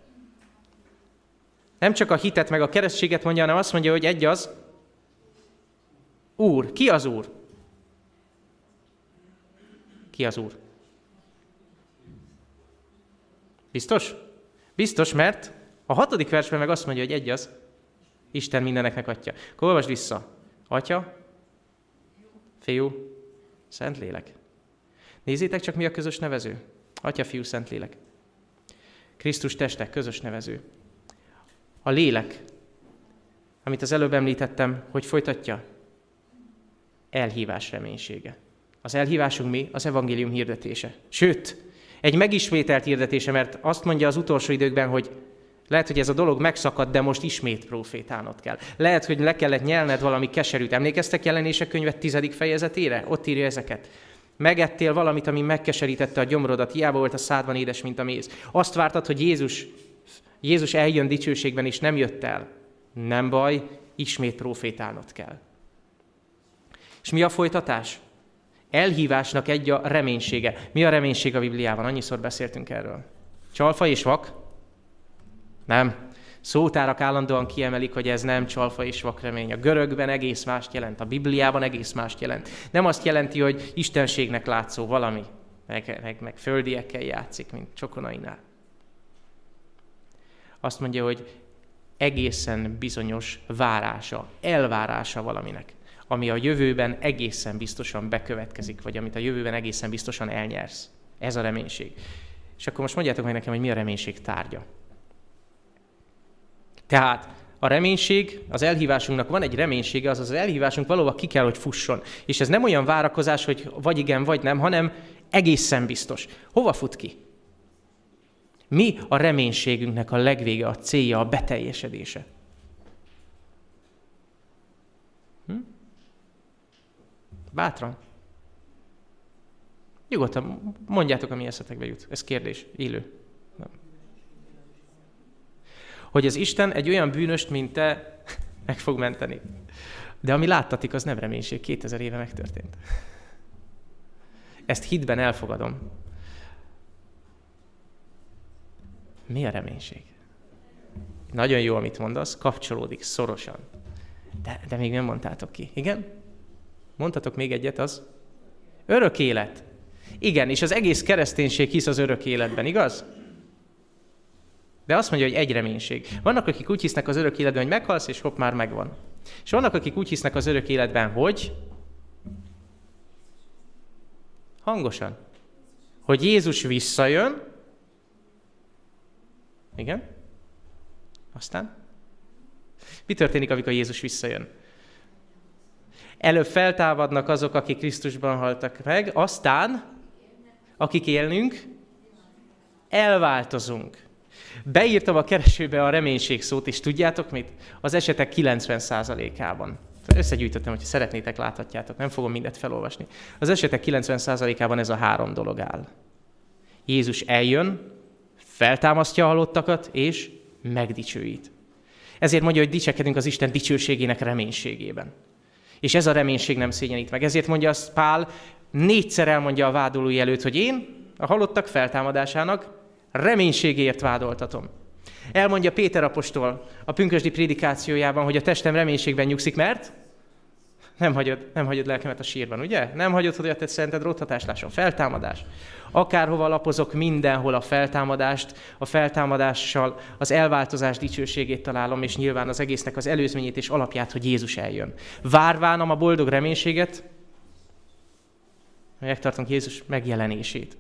A: Nem csak a hitet meg a keresztséget mondja, hanem azt mondja, hogy egy az Úr. Ki az Úr? Ki az Úr? Biztos? Biztos, mert a hatodik versben meg azt mondja, hogy egy az Isten mindeneknek atya. Akkor olvasd vissza. Atya, fiú, szent lélek. Nézzétek csak, mi a közös nevező. Atya, fiú, szent lélek. Krisztus teste, közös nevező. A lélek, amit az előbb említettem, hogy folytatja? Elhívás reménysége. Az elhívásunk mi? Az evangélium hirdetése. Sőt, egy megismételt hirdetése, mert azt mondja az utolsó időkben, hogy lehet, hogy ez a dolog megszakadt, de most ismét profétálnod kell. Lehet, hogy le kellett nyelned valami keserűt. Emlékeztek jelenések könyvet tizedik fejezetére? Ott írja ezeket. Megettél valamit, ami megkeserítette a gyomrodat, hiába volt a szádban édes, mint a méz. Azt vártad, hogy Jézus Jézus eljön dicsőségben, és nem jött el. Nem baj, ismét profétálnod kell. És mi a folytatás? Elhívásnak egy a reménysége. Mi a reménység a Bibliában? Annyiszor beszéltünk erről. Csalfa és vak? Nem. Szótárak állandóan kiemelik, hogy ez nem csalfa és vak remény. A görögben egész mást jelent, a Bibliában egész mást jelent. Nem azt jelenti, hogy istenségnek látszó valami, meg, meg, meg földiekkel játszik, mint csokonainál azt mondja, hogy egészen bizonyos várása, elvárása valaminek, ami a jövőben egészen biztosan bekövetkezik, vagy amit a jövőben egészen biztosan elnyersz. Ez a reménység. És akkor most mondjátok meg nekem, hogy mi a reménység tárgya. Tehát a reménység, az elhívásunknak van egy reménysége, az az elhívásunk valóban ki kell, hogy fusson. És ez nem olyan várakozás, hogy vagy igen, vagy nem, hanem egészen biztos. Hova fut ki? Mi a reménységünknek a legvége, a célja, a beteljesedése? Hm? Bátran. Nyugodtan mondjátok, ami eszetekbe jut. Ez kérdés, élő. Nem. Hogy az Isten egy olyan bűnöst, mint te, meg fog menteni. De ami láttatik, az nem reménység. 2000 éve megtörtént. Ezt hitben elfogadom. Mi a reménység? Nagyon jó, amit mondasz, kapcsolódik szorosan. De, de még nem mondtátok ki. Igen? Mondhatok még egyet, az? Örök élet. Igen, és az egész kereszténység hisz az örök életben, igaz? De azt mondja, hogy egy reménység. Vannak, akik úgy hisznek az örök életben, hogy meghalsz, és hopp, már megvan. És vannak, akik úgy hisznek az örök életben, hogy hangosan, hogy Jézus visszajön, igen? Aztán? Mi történik, amikor Jézus visszajön? Előbb feltámadnak azok, akik Krisztusban haltak meg, aztán, akik élnünk, elváltozunk. Beírtam a keresőbe a reménység szót, és tudjátok mit? Az esetek 90%-ában. Összegyűjtöttem, hogyha szeretnétek, láthatjátok, nem fogom mindet felolvasni. Az esetek 90%-ában ez a három dolog áll. Jézus eljön, feltámasztja a halottakat, és megdicsőít. Ezért mondja, hogy dicsekedünk az Isten dicsőségének reménységében. És ez a reménység nem szégyenít meg. Ezért mondja azt Pál, négyszer elmondja a vádolói előtt, hogy én a halottak feltámadásának reménységért vádoltatom. Elmondja Péter apostol a pünkösdi prédikációjában, hogy a testem reménységben nyugszik, mert nem hagyod, nem hagyod lelkemet a sírban, ugye? Nem hagyod, hogy a te szented rothatás lásson. Feltámadás. Akárhova lapozok, mindenhol a feltámadást, a feltámadással az elváltozás dicsőségét találom, és nyilván az egésznek az előzményét és alapját, hogy Jézus eljön. Várvánam a boldog reménységet, megtartunk Jézus megjelenését.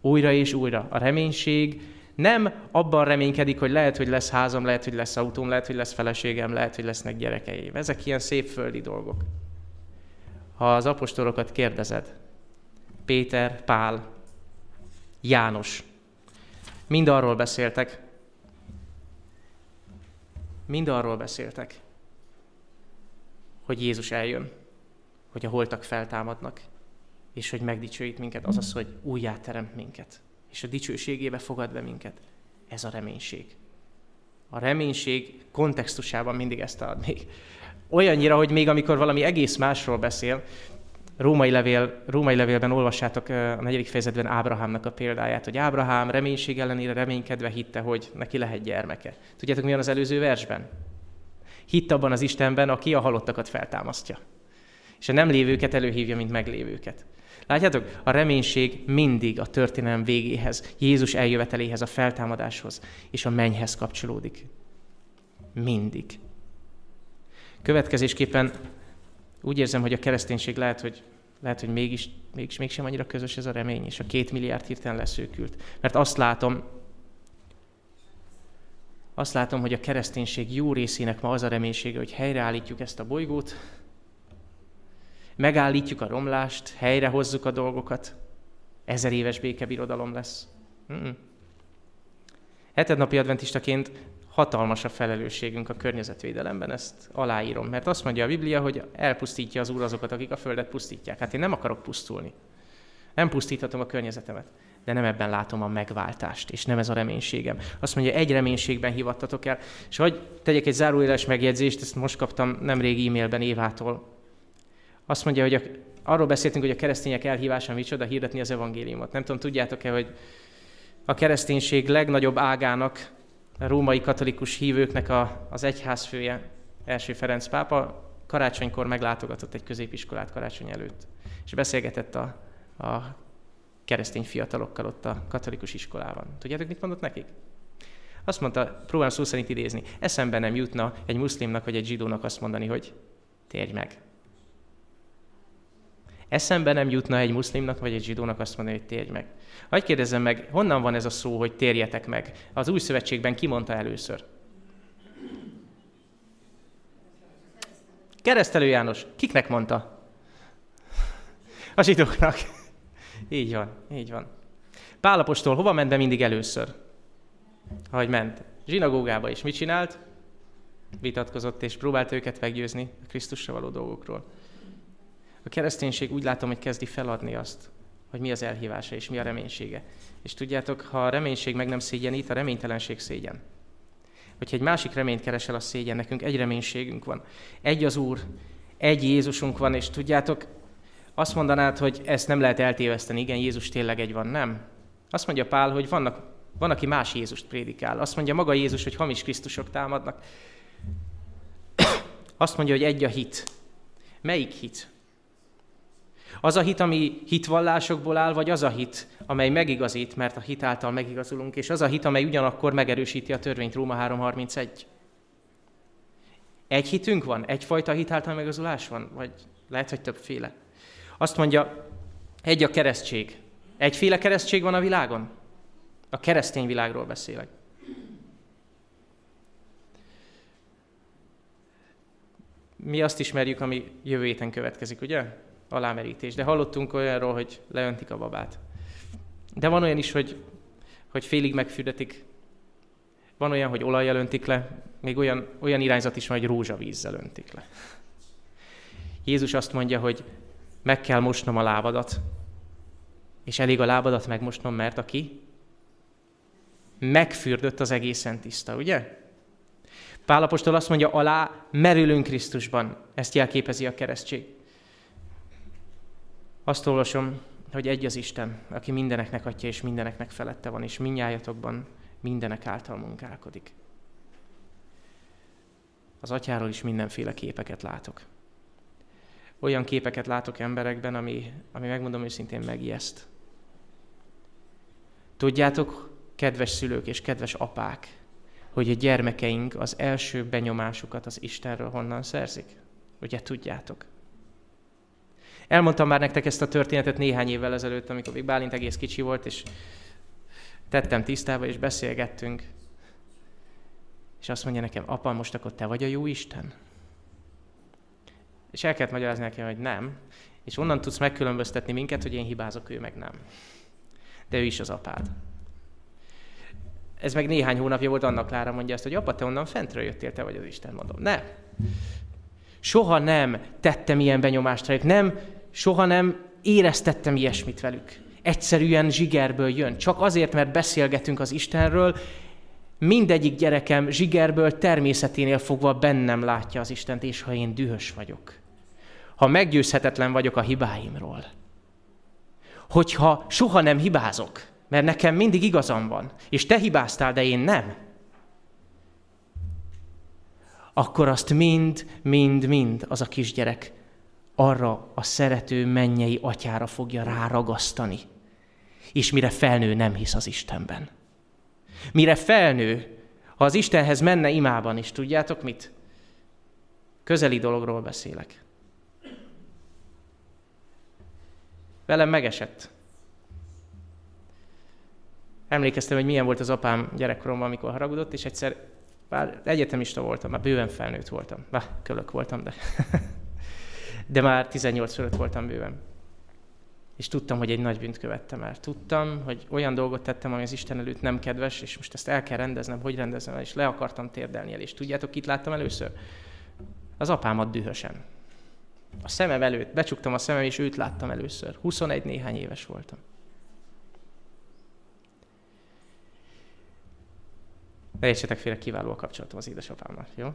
A: Újra és újra. A reménység nem abban reménykedik, hogy lehet, hogy lesz házam, lehet, hogy lesz autóm, lehet, hogy lesz feleségem, lehet, hogy lesznek gyerekeim. Ezek ilyen szép földi dolgok. Ha az apostolokat kérdezed, Péter, Pál, János, mind arról beszéltek, mind arról beszéltek, hogy Jézus eljön, hogy a holtak feltámadnak, és hogy megdicsőít minket, azaz, hogy újjáteremt minket és a dicsőségébe fogad be minket. Ez a reménység. A reménység kontextusában mindig ezt ad még. Olyannyira, hogy még amikor valami egész másról beszél, Római, levél, Római levélben olvassátok a negyedik fejezetben Ábrahámnak a példáját, hogy Ábrahám reménység ellenére reménykedve hitte, hogy neki lehet gyermeke. Tudjátok, mi van az előző versben? Hitt abban az Istenben, aki a halottakat feltámasztja. És a nem lévőket előhívja, mint meglévőket. Látjátok, a reménység mindig a történelem végéhez, Jézus eljöveteléhez, a feltámadáshoz és a mennyhez kapcsolódik. Mindig. Következésképpen úgy érzem, hogy a kereszténység lehet, hogy, lehet, hogy mégis, mégis mégsem annyira közös ez a remény, és a két milliárd hirtelen leszőkült. Mert azt látom, azt látom, hogy a kereszténység jó részének ma az a reménysége, hogy helyreállítjuk ezt a bolygót, megállítjuk a romlást, helyrehozzuk a dolgokat, ezer éves békebirodalom lesz. Mm-mm. Hetednapi adventistaként hatalmas a felelősségünk a környezetvédelemben, ezt aláírom, mert azt mondja a Biblia, hogy elpusztítja az Úr azokat, akik a földet pusztítják. Hát én nem akarok pusztulni. Nem pusztíthatom a környezetemet, de nem ebben látom a megváltást, és nem ez a reménységem. Azt mondja, egy reménységben hivattatok el. És hogy tegyek egy záróéles megjegyzést, ezt most kaptam nemrég e-mailben Évától, azt mondja, hogy a, arról beszéltünk, hogy a keresztények elhívása micsoda, hirdetni az evangéliumot. Nem tudom, tudjátok-e, hogy a kereszténység legnagyobb ágának, római katolikus hívőknek a, az egyházfője, első Ferenc pápa, karácsonykor meglátogatott egy középiskolát karácsony előtt, és beszélgetett a, a keresztény fiatalokkal ott a katolikus iskolában. Tudjátok, mit mondott nekik? Azt mondta, próbálom szó szerint idézni, eszembe nem jutna egy muszlimnak vagy egy zsidónak azt mondani, hogy térj meg. Eszembe nem jutna egy muszlimnak vagy egy zsidónak azt mondani, hogy térj meg. Hagy kérdezzem meg, honnan van ez a szó, hogy térjetek meg? Az új szövetségben ki mondta először? Keresztelő János. Kiknek mondta? A zsidóknak. Így van, így van. Pálapostól hova ment be mindig először? Ahogy ment. Zsinagógába is mit csinált? Vitatkozott és próbált őket meggyőzni a Krisztusra való dolgokról. A kereszténység úgy látom, hogy kezdi feladni azt, hogy mi az elhívása és mi a reménysége. És tudjátok, ha a reménység meg nem szégyenít, a reménytelenség szégyen. Hogyha egy másik reményt keresel, a szégyen. Nekünk egy reménységünk van. Egy az Úr, egy Jézusunk van, és tudjátok, azt mondanád, hogy ezt nem lehet eltéveszteni. Igen, Jézus tényleg egy van, nem? Azt mondja Pál, hogy vannak, van, aki más Jézust prédikál. Azt mondja maga Jézus, hogy hamis Krisztusok támadnak. Azt mondja, hogy egy a hit. Melyik hit? Az a hit, ami hitvallásokból áll, vagy az a hit, amely megigazít, mert a hit által megigazulunk, és az a hit, amely ugyanakkor megerősíti a törvényt, Róma 3.31. Egy hitünk van? Egyfajta hit által megigazulás van? Vagy lehet, hogy többféle? Azt mondja, egy a keresztség. Egyféle keresztség van a világon? A keresztény világról beszélek. Mi azt ismerjük, ami jövő héten következik, ugye? Alámerítés. De hallottunk olyanról, hogy leöntik a babát. De van olyan is, hogy, hogy félig megfürdetik. Van olyan, hogy olajjal öntik le, még olyan, olyan irányzat is van, hogy rózsavízzel öntik le. Jézus azt mondja, hogy meg kell mosnom a lábadat, és elég a lábadat megmosnom, mert aki megfürdött az egészen tiszta, ugye? Pálapostól azt mondja, alá merülünk Krisztusban. Ezt jelképezi a keresztség. Azt olvasom, hogy egy az Isten, aki mindeneknek atya és mindeneknek felette van, és minnyájatokban mindenek által munkálkodik. Az atyáról is mindenféle képeket látok. Olyan képeket látok emberekben, ami, ami megmondom őszintén megijeszt. Tudjátok, kedves szülők és kedves apák, hogy a gyermekeink az első benyomásukat az Istenről honnan szerzik? Ugye tudjátok? Elmondtam már nektek ezt a történetet néhány évvel ezelőtt, amikor még Bálint egész kicsi volt, és tettem tisztába, és beszélgettünk. És azt mondja nekem, apa, most akkor te vagy a jó Isten? És el kellett magyarázni nekem, hogy nem. És onnan tudsz megkülönböztetni minket, hogy én hibázok, ő meg nem. De ő is az apád. Ez meg néhány hónapja volt, annak Klára mondja ezt, hogy apa, te onnan fentről jöttél, te vagy az Isten, mondom. Nem. Soha nem tettem ilyen benyomást rájuk, nem, soha nem éreztettem ilyesmit velük. Egyszerűen zsigerből jön. Csak azért, mert beszélgetünk az Istenről, mindegyik gyerekem zsigerből természeténél fogva bennem látja az Istent, és ha én dühös vagyok, ha meggyőzhetetlen vagyok a hibáimról, hogyha soha nem hibázok, mert nekem mindig igazam van, és te hibáztál, de én nem, akkor azt mind, mind, mind az a kisgyerek arra a szerető mennyei atyára fogja ráragasztani. És mire felnő, nem hisz az Istenben. Mire felnő, ha az Istenhez menne imában is, tudjátok mit? Közeli dologról beszélek. Velem megesett. Emlékeztem, hogy milyen volt az apám gyerekkoromban, amikor haragudott, és egyszer, bár egyetemista voltam, már bőven felnőtt voltam. Bár kölök voltam, de, de már 18 fölött voltam bőven. És tudtam, hogy egy nagy bűnt követtem el. Tudtam, hogy olyan dolgot tettem, ami az Isten előtt nem kedves, és most ezt el kell rendeznem, hogy rendezem el, és le akartam térdelni el. És tudjátok, kit láttam először? Az apámat dühösen. A szemem előtt, becsuktam a szemem, és őt láttam először. 21 néhány éves voltam. Ne értsetek félre, kiváló a kapcsolatom az édesapámmal, jó?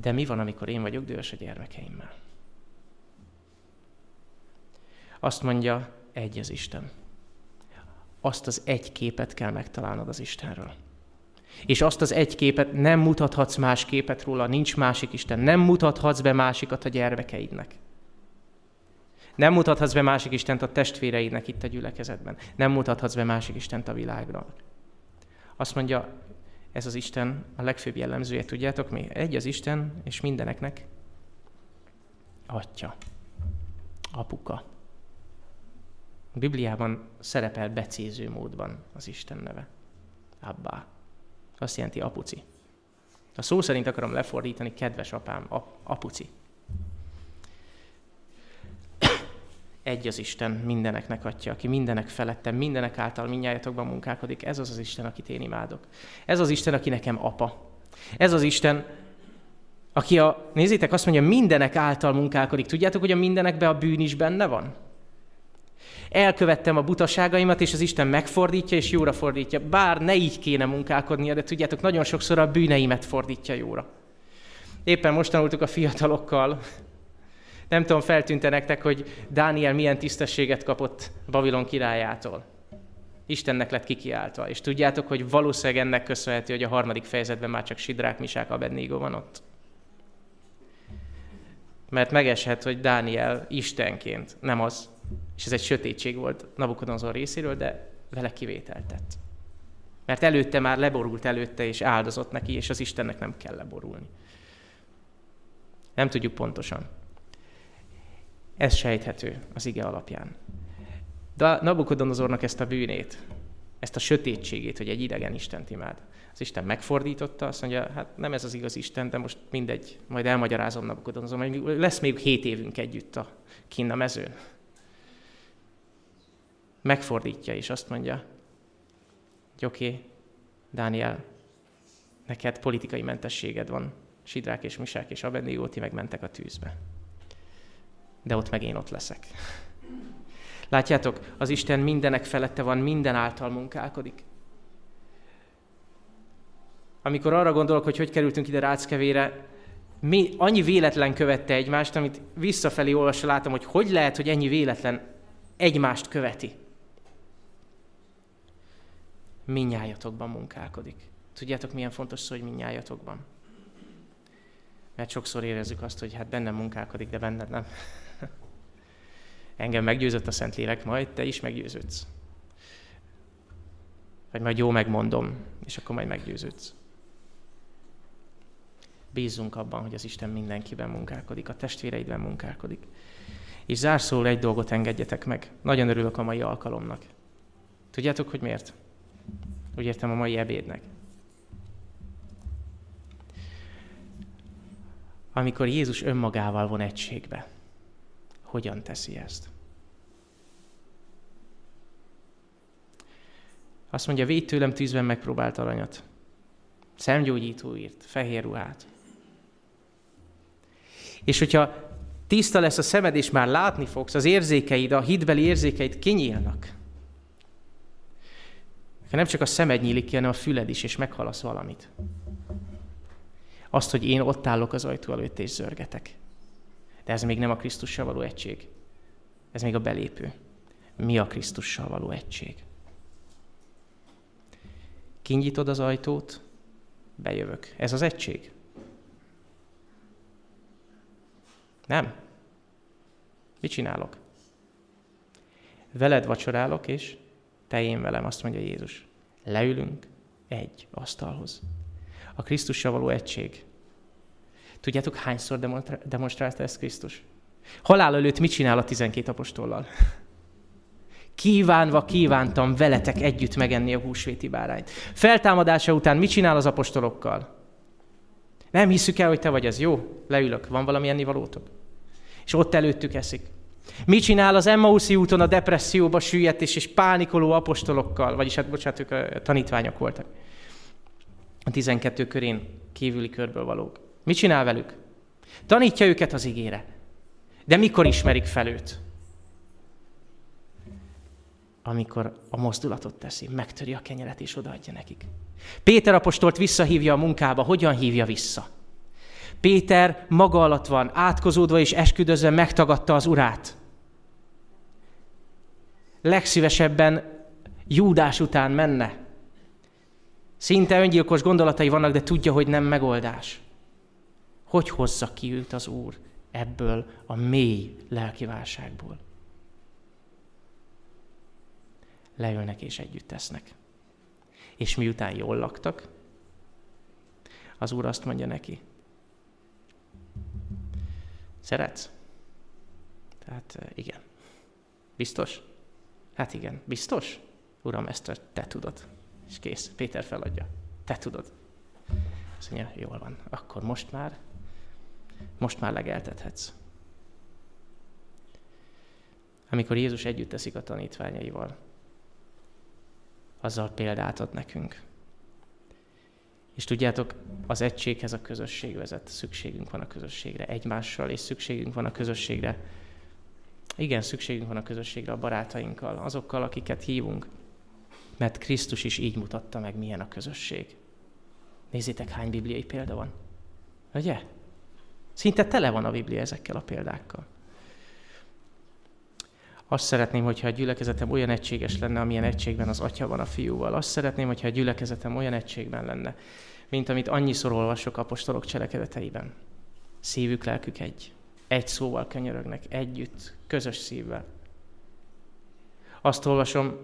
A: De mi van, amikor én vagyok dühös a gyermekeimmel? Azt mondja, egy az Isten. Azt az egy képet kell megtalálnod az Istenről. És azt az egy képet nem mutathatsz más képet róla, nincs másik Isten. Nem mutathatsz be másikat a gyermekeidnek. Nem mutathatsz be másik Istent a testvéreidnek itt a gyülekezetben. Nem mutathatsz be másik Istent a világra. Azt mondja, ez az Isten a legfőbb jellemzője, tudjátok mi? Egy az Isten, és mindeneknek atya, apuka. A Bibliában szerepel becéző módban az Isten neve. Abbá. Azt jelenti apuci. A szó szerint akarom lefordítani, kedves apám, ap- apuci. Egy az Isten mindeneknek atya, aki mindenek felette, mindenek által mindnyájatokban munkálkodik. Ez az az Isten, akit én imádok. Ez az Isten, aki nekem apa. Ez az Isten, aki a, nézzétek, azt mondja, mindenek által munkálkodik. Tudjátok, hogy a mindenekben a bűn is benne van? Elkövettem a butaságaimat, és az Isten megfordítja, és jóra fordítja. Bár ne így kéne munkálkodnia, de tudjátok, nagyon sokszor a bűneimet fordítja jóra. Éppen most tanultuk a fiatalokkal, nem tudom, feltűnte nektek, hogy Dániel milyen tisztességet kapott Babilon királyától. Istennek lett kikiáltva. És tudjátok, hogy valószínűleg ennek köszönhető, hogy a harmadik fejezetben már csak Sidrák, Misák, Abednego van ott. Mert megeshet, hogy Dániel Istenként, nem az, és ez egy sötétség volt Nabukodonzor részéről, de vele kivételt tett. Mert előtte már leborult előtte, és áldozott neki, és az Istennek nem kell leborulni. Nem tudjuk pontosan. Ez sejthető az ige alapján. De Nabukodonozornak ezt a bűnét, ezt a sötétségét, hogy egy idegen Istent imád. Az Isten megfordította, azt mondja, hát nem ez az igaz Isten, de most mindegy, majd elmagyarázom Nabukodonozor, majd lesz még hét évünk együtt a kinn a mezőn. Megfordítja, és azt mondja, hogy oké, okay, Dániel, neked politikai mentességed van. Sidrák és Misák és Abednego, ti megmentek a tűzbe de ott meg én ott leszek. Látjátok, az Isten mindenek felette van, minden által munkálkodik. amikor arra gondolok, hogy hogy kerültünk ide Ráckevére, mi, annyi véletlen követte egymást, amit visszafelé olvasva látom, hogy hogy lehet, hogy ennyi véletlen egymást követi. Minnyájatokban munkálkodik. Tudjátok, milyen fontos szó, hogy minnyájatokban? Mert sokszor érezzük azt, hogy hát bennem munkálkodik, de benned nem. Engem meggyőzött a Szentlélek, majd te is meggyőződsz. Vagy majd jó megmondom, és akkor majd meggyőződsz. Bízzunk abban, hogy az Isten mindenkiben munkálkodik, a testvéreidben munkálkodik. És zárszól egy dolgot engedjetek meg. Nagyon örülök a mai alkalomnak. Tudjátok, hogy miért? Úgy értem a mai ebédnek. Amikor Jézus önmagával von egységbe, hogyan teszi ezt? Azt mondja, védj tőlem tűzben megpróbált aranyat. Szemgyógyító írt, fehér ruhát. És hogyha tiszta lesz a szemed, és már látni fogsz, az érzékeid, a hitbeli érzékeid kinyílnak. Nem csak a szemed nyílik ki, hanem a füled is, és meghalasz valamit. Azt, hogy én ott állok az ajtó előtt, és zörgetek. De ez még nem a Krisztussal való egység. Ez még a belépő. Mi a Krisztussal való egység? Kinyitod az ajtót, bejövök. Ez az egység. Nem. Mit csinálok? Veled vacsorálok, és te én velem, azt mondja Jézus. Leülünk egy asztalhoz. A Krisztussal való egység. Tudjátok, hányszor demonstrálta ezt Krisztus? Halál előtt mit csinál a tizenkét apostollal? Kívánva kívántam veletek együtt megenni a húsvéti bárányt. Feltámadása után mit csinál az apostolokkal? Nem hiszük el, hogy te vagy ez. Jó, leülök. Van valami ennivalótok? És ott előttük eszik. Mit csinál az Emmauszi úton a depresszióba süllyedt és, és pánikoló apostolokkal, vagyis hát bocsánat, ők a tanítványok voltak. A 12 körén kívüli körből valók. Mit csinál velük? Tanítja őket az igére. De mikor ismerik fel őt? Amikor a mozdulatot teszi, megtöri a kenyeret és odaadja nekik. Péter apostolt visszahívja a munkába. Hogyan hívja vissza? Péter maga alatt van, átkozódva és esküdözve megtagadta az urát. Legszívesebben Júdás után menne. Szinte öngyilkos gondolatai vannak, de tudja, hogy nem megoldás. Hogy hozza ki őt az Úr ebből a mély lelki válságból? Leülnek és együtt tesznek. És miután jól laktak, az Úr azt mondja neki, Szeretsz? Tehát igen. Biztos? Hát igen. Biztos? Uram, ezt te tudod. És kész. Péter feladja. Te tudod. Azt mondja, jól van. Akkor most már, most már legeltethetsz. Amikor Jézus együtt teszik a tanítványaival, azzal példát ad nekünk. És tudjátok, az egységhez a közösség vezet. Szükségünk van a közösségre egymással, és szükségünk van a közösségre. Igen, szükségünk van a közösségre a barátainkkal, azokkal, akiket hívunk. Mert Krisztus is így mutatta meg, milyen a közösség. Nézzétek, hány bibliai példa van. Ugye? Szinte tele van a Biblia ezekkel a példákkal. Azt szeretném, hogyha a gyülekezetem olyan egységes lenne, amilyen egységben az atya van a fiúval. Azt szeretném, hogyha a gyülekezetem olyan egységben lenne, mint amit annyiszor olvasok apostolok cselekedeteiben. Szívük, lelkük egy. Egy szóval könyörögnek, együtt, közös szívvel. Azt olvasom,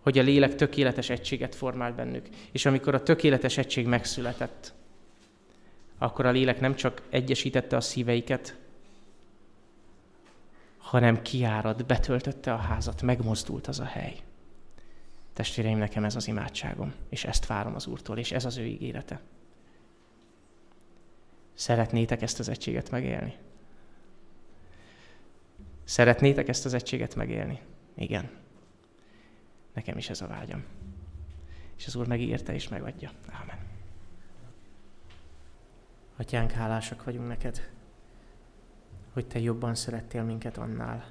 A: hogy a lélek tökéletes egységet formált bennük. És amikor a tökéletes egység megszületett, akkor a lélek nem csak egyesítette a szíveiket, hanem kiárad, betöltötte a házat, megmozdult az a hely. Testvéreim, nekem ez az imádságom, és ezt várom az Úrtól, és ez az ő ígérete. Szeretnétek ezt az egységet megélni? Szeretnétek ezt az egységet megélni? Igen. Nekem is ez a vágyam. És az Úr megígérte és megadja. Ámen. Atyánk, hálásak vagyunk neked hogy Te jobban szerettél minket annál,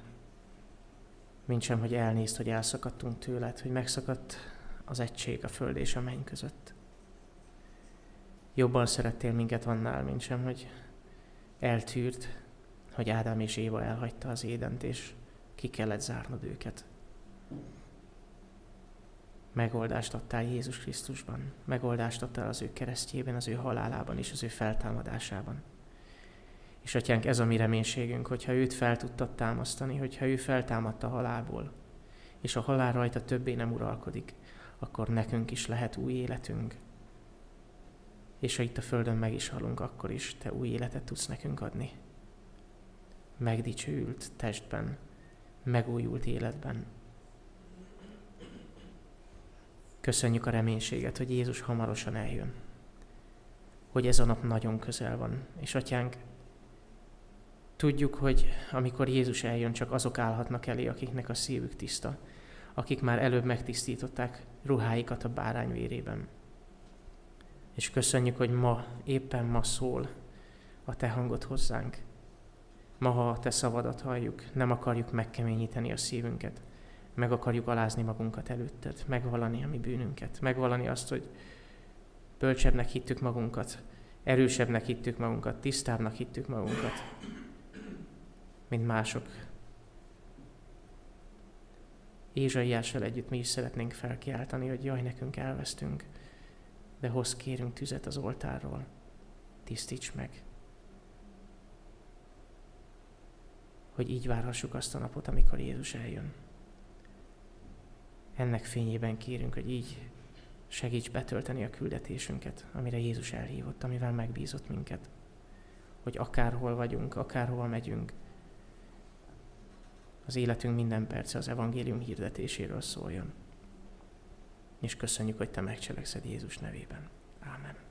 A: mint sem, hogy elnézd, hogy elszakadtunk tőled, hogy megszakadt az egység a föld és a menny között. jobban szerettél minket annál, mint sem, hogy eltűrt, hogy Ádám és Éva elhagyta az édent, és ki kellett zárnod őket. Megoldást adtál Jézus Krisztusban, megoldást adtál az ő keresztjében, az ő halálában és az ő feltámadásában. És atyánk, ez a mi reménységünk, hogyha őt fel tudtad támasztani, hogyha ő feltámadta halálból, és a halál rajta többé nem uralkodik, akkor nekünk is lehet új életünk. És ha itt a Földön meg is halunk, akkor is Te új életet tudsz nekünk adni. Megdicsőült testben, megújult életben. Köszönjük a reménységet, hogy Jézus hamarosan eljön. Hogy ez a nap nagyon közel van. És atyánk, tudjuk, hogy amikor Jézus eljön, csak azok állhatnak elé, akiknek a szívük tiszta, akik már előbb megtisztították ruháikat a bárány vérében. És köszönjük, hogy ma, éppen ma szól a Te hangod hozzánk. Ma, ha a Te szavadat halljuk, nem akarjuk megkeményíteni a szívünket, meg akarjuk alázni magunkat előtted, megvalani a mi bűnünket, megvalani azt, hogy bölcsebbnek hittük magunkat, erősebbnek hittük magunkat, tisztábbnak hittük magunkat, mint mások. Ézsaiással együtt mi is szeretnénk felkiáltani, hogy jaj, nekünk elvesztünk, de hoz kérünk tüzet az oltárról, tisztíts meg. Hogy így várhassuk azt a napot, amikor Jézus eljön. Ennek fényében kérünk, hogy így segíts betölteni a küldetésünket, amire Jézus elhívott, amivel megbízott minket. Hogy akárhol vagyunk, akárhol megyünk, az életünk minden perce az evangélium hirdetéséről szóljon. És köszönjük, hogy Te megcselekszed Jézus nevében. Ámen.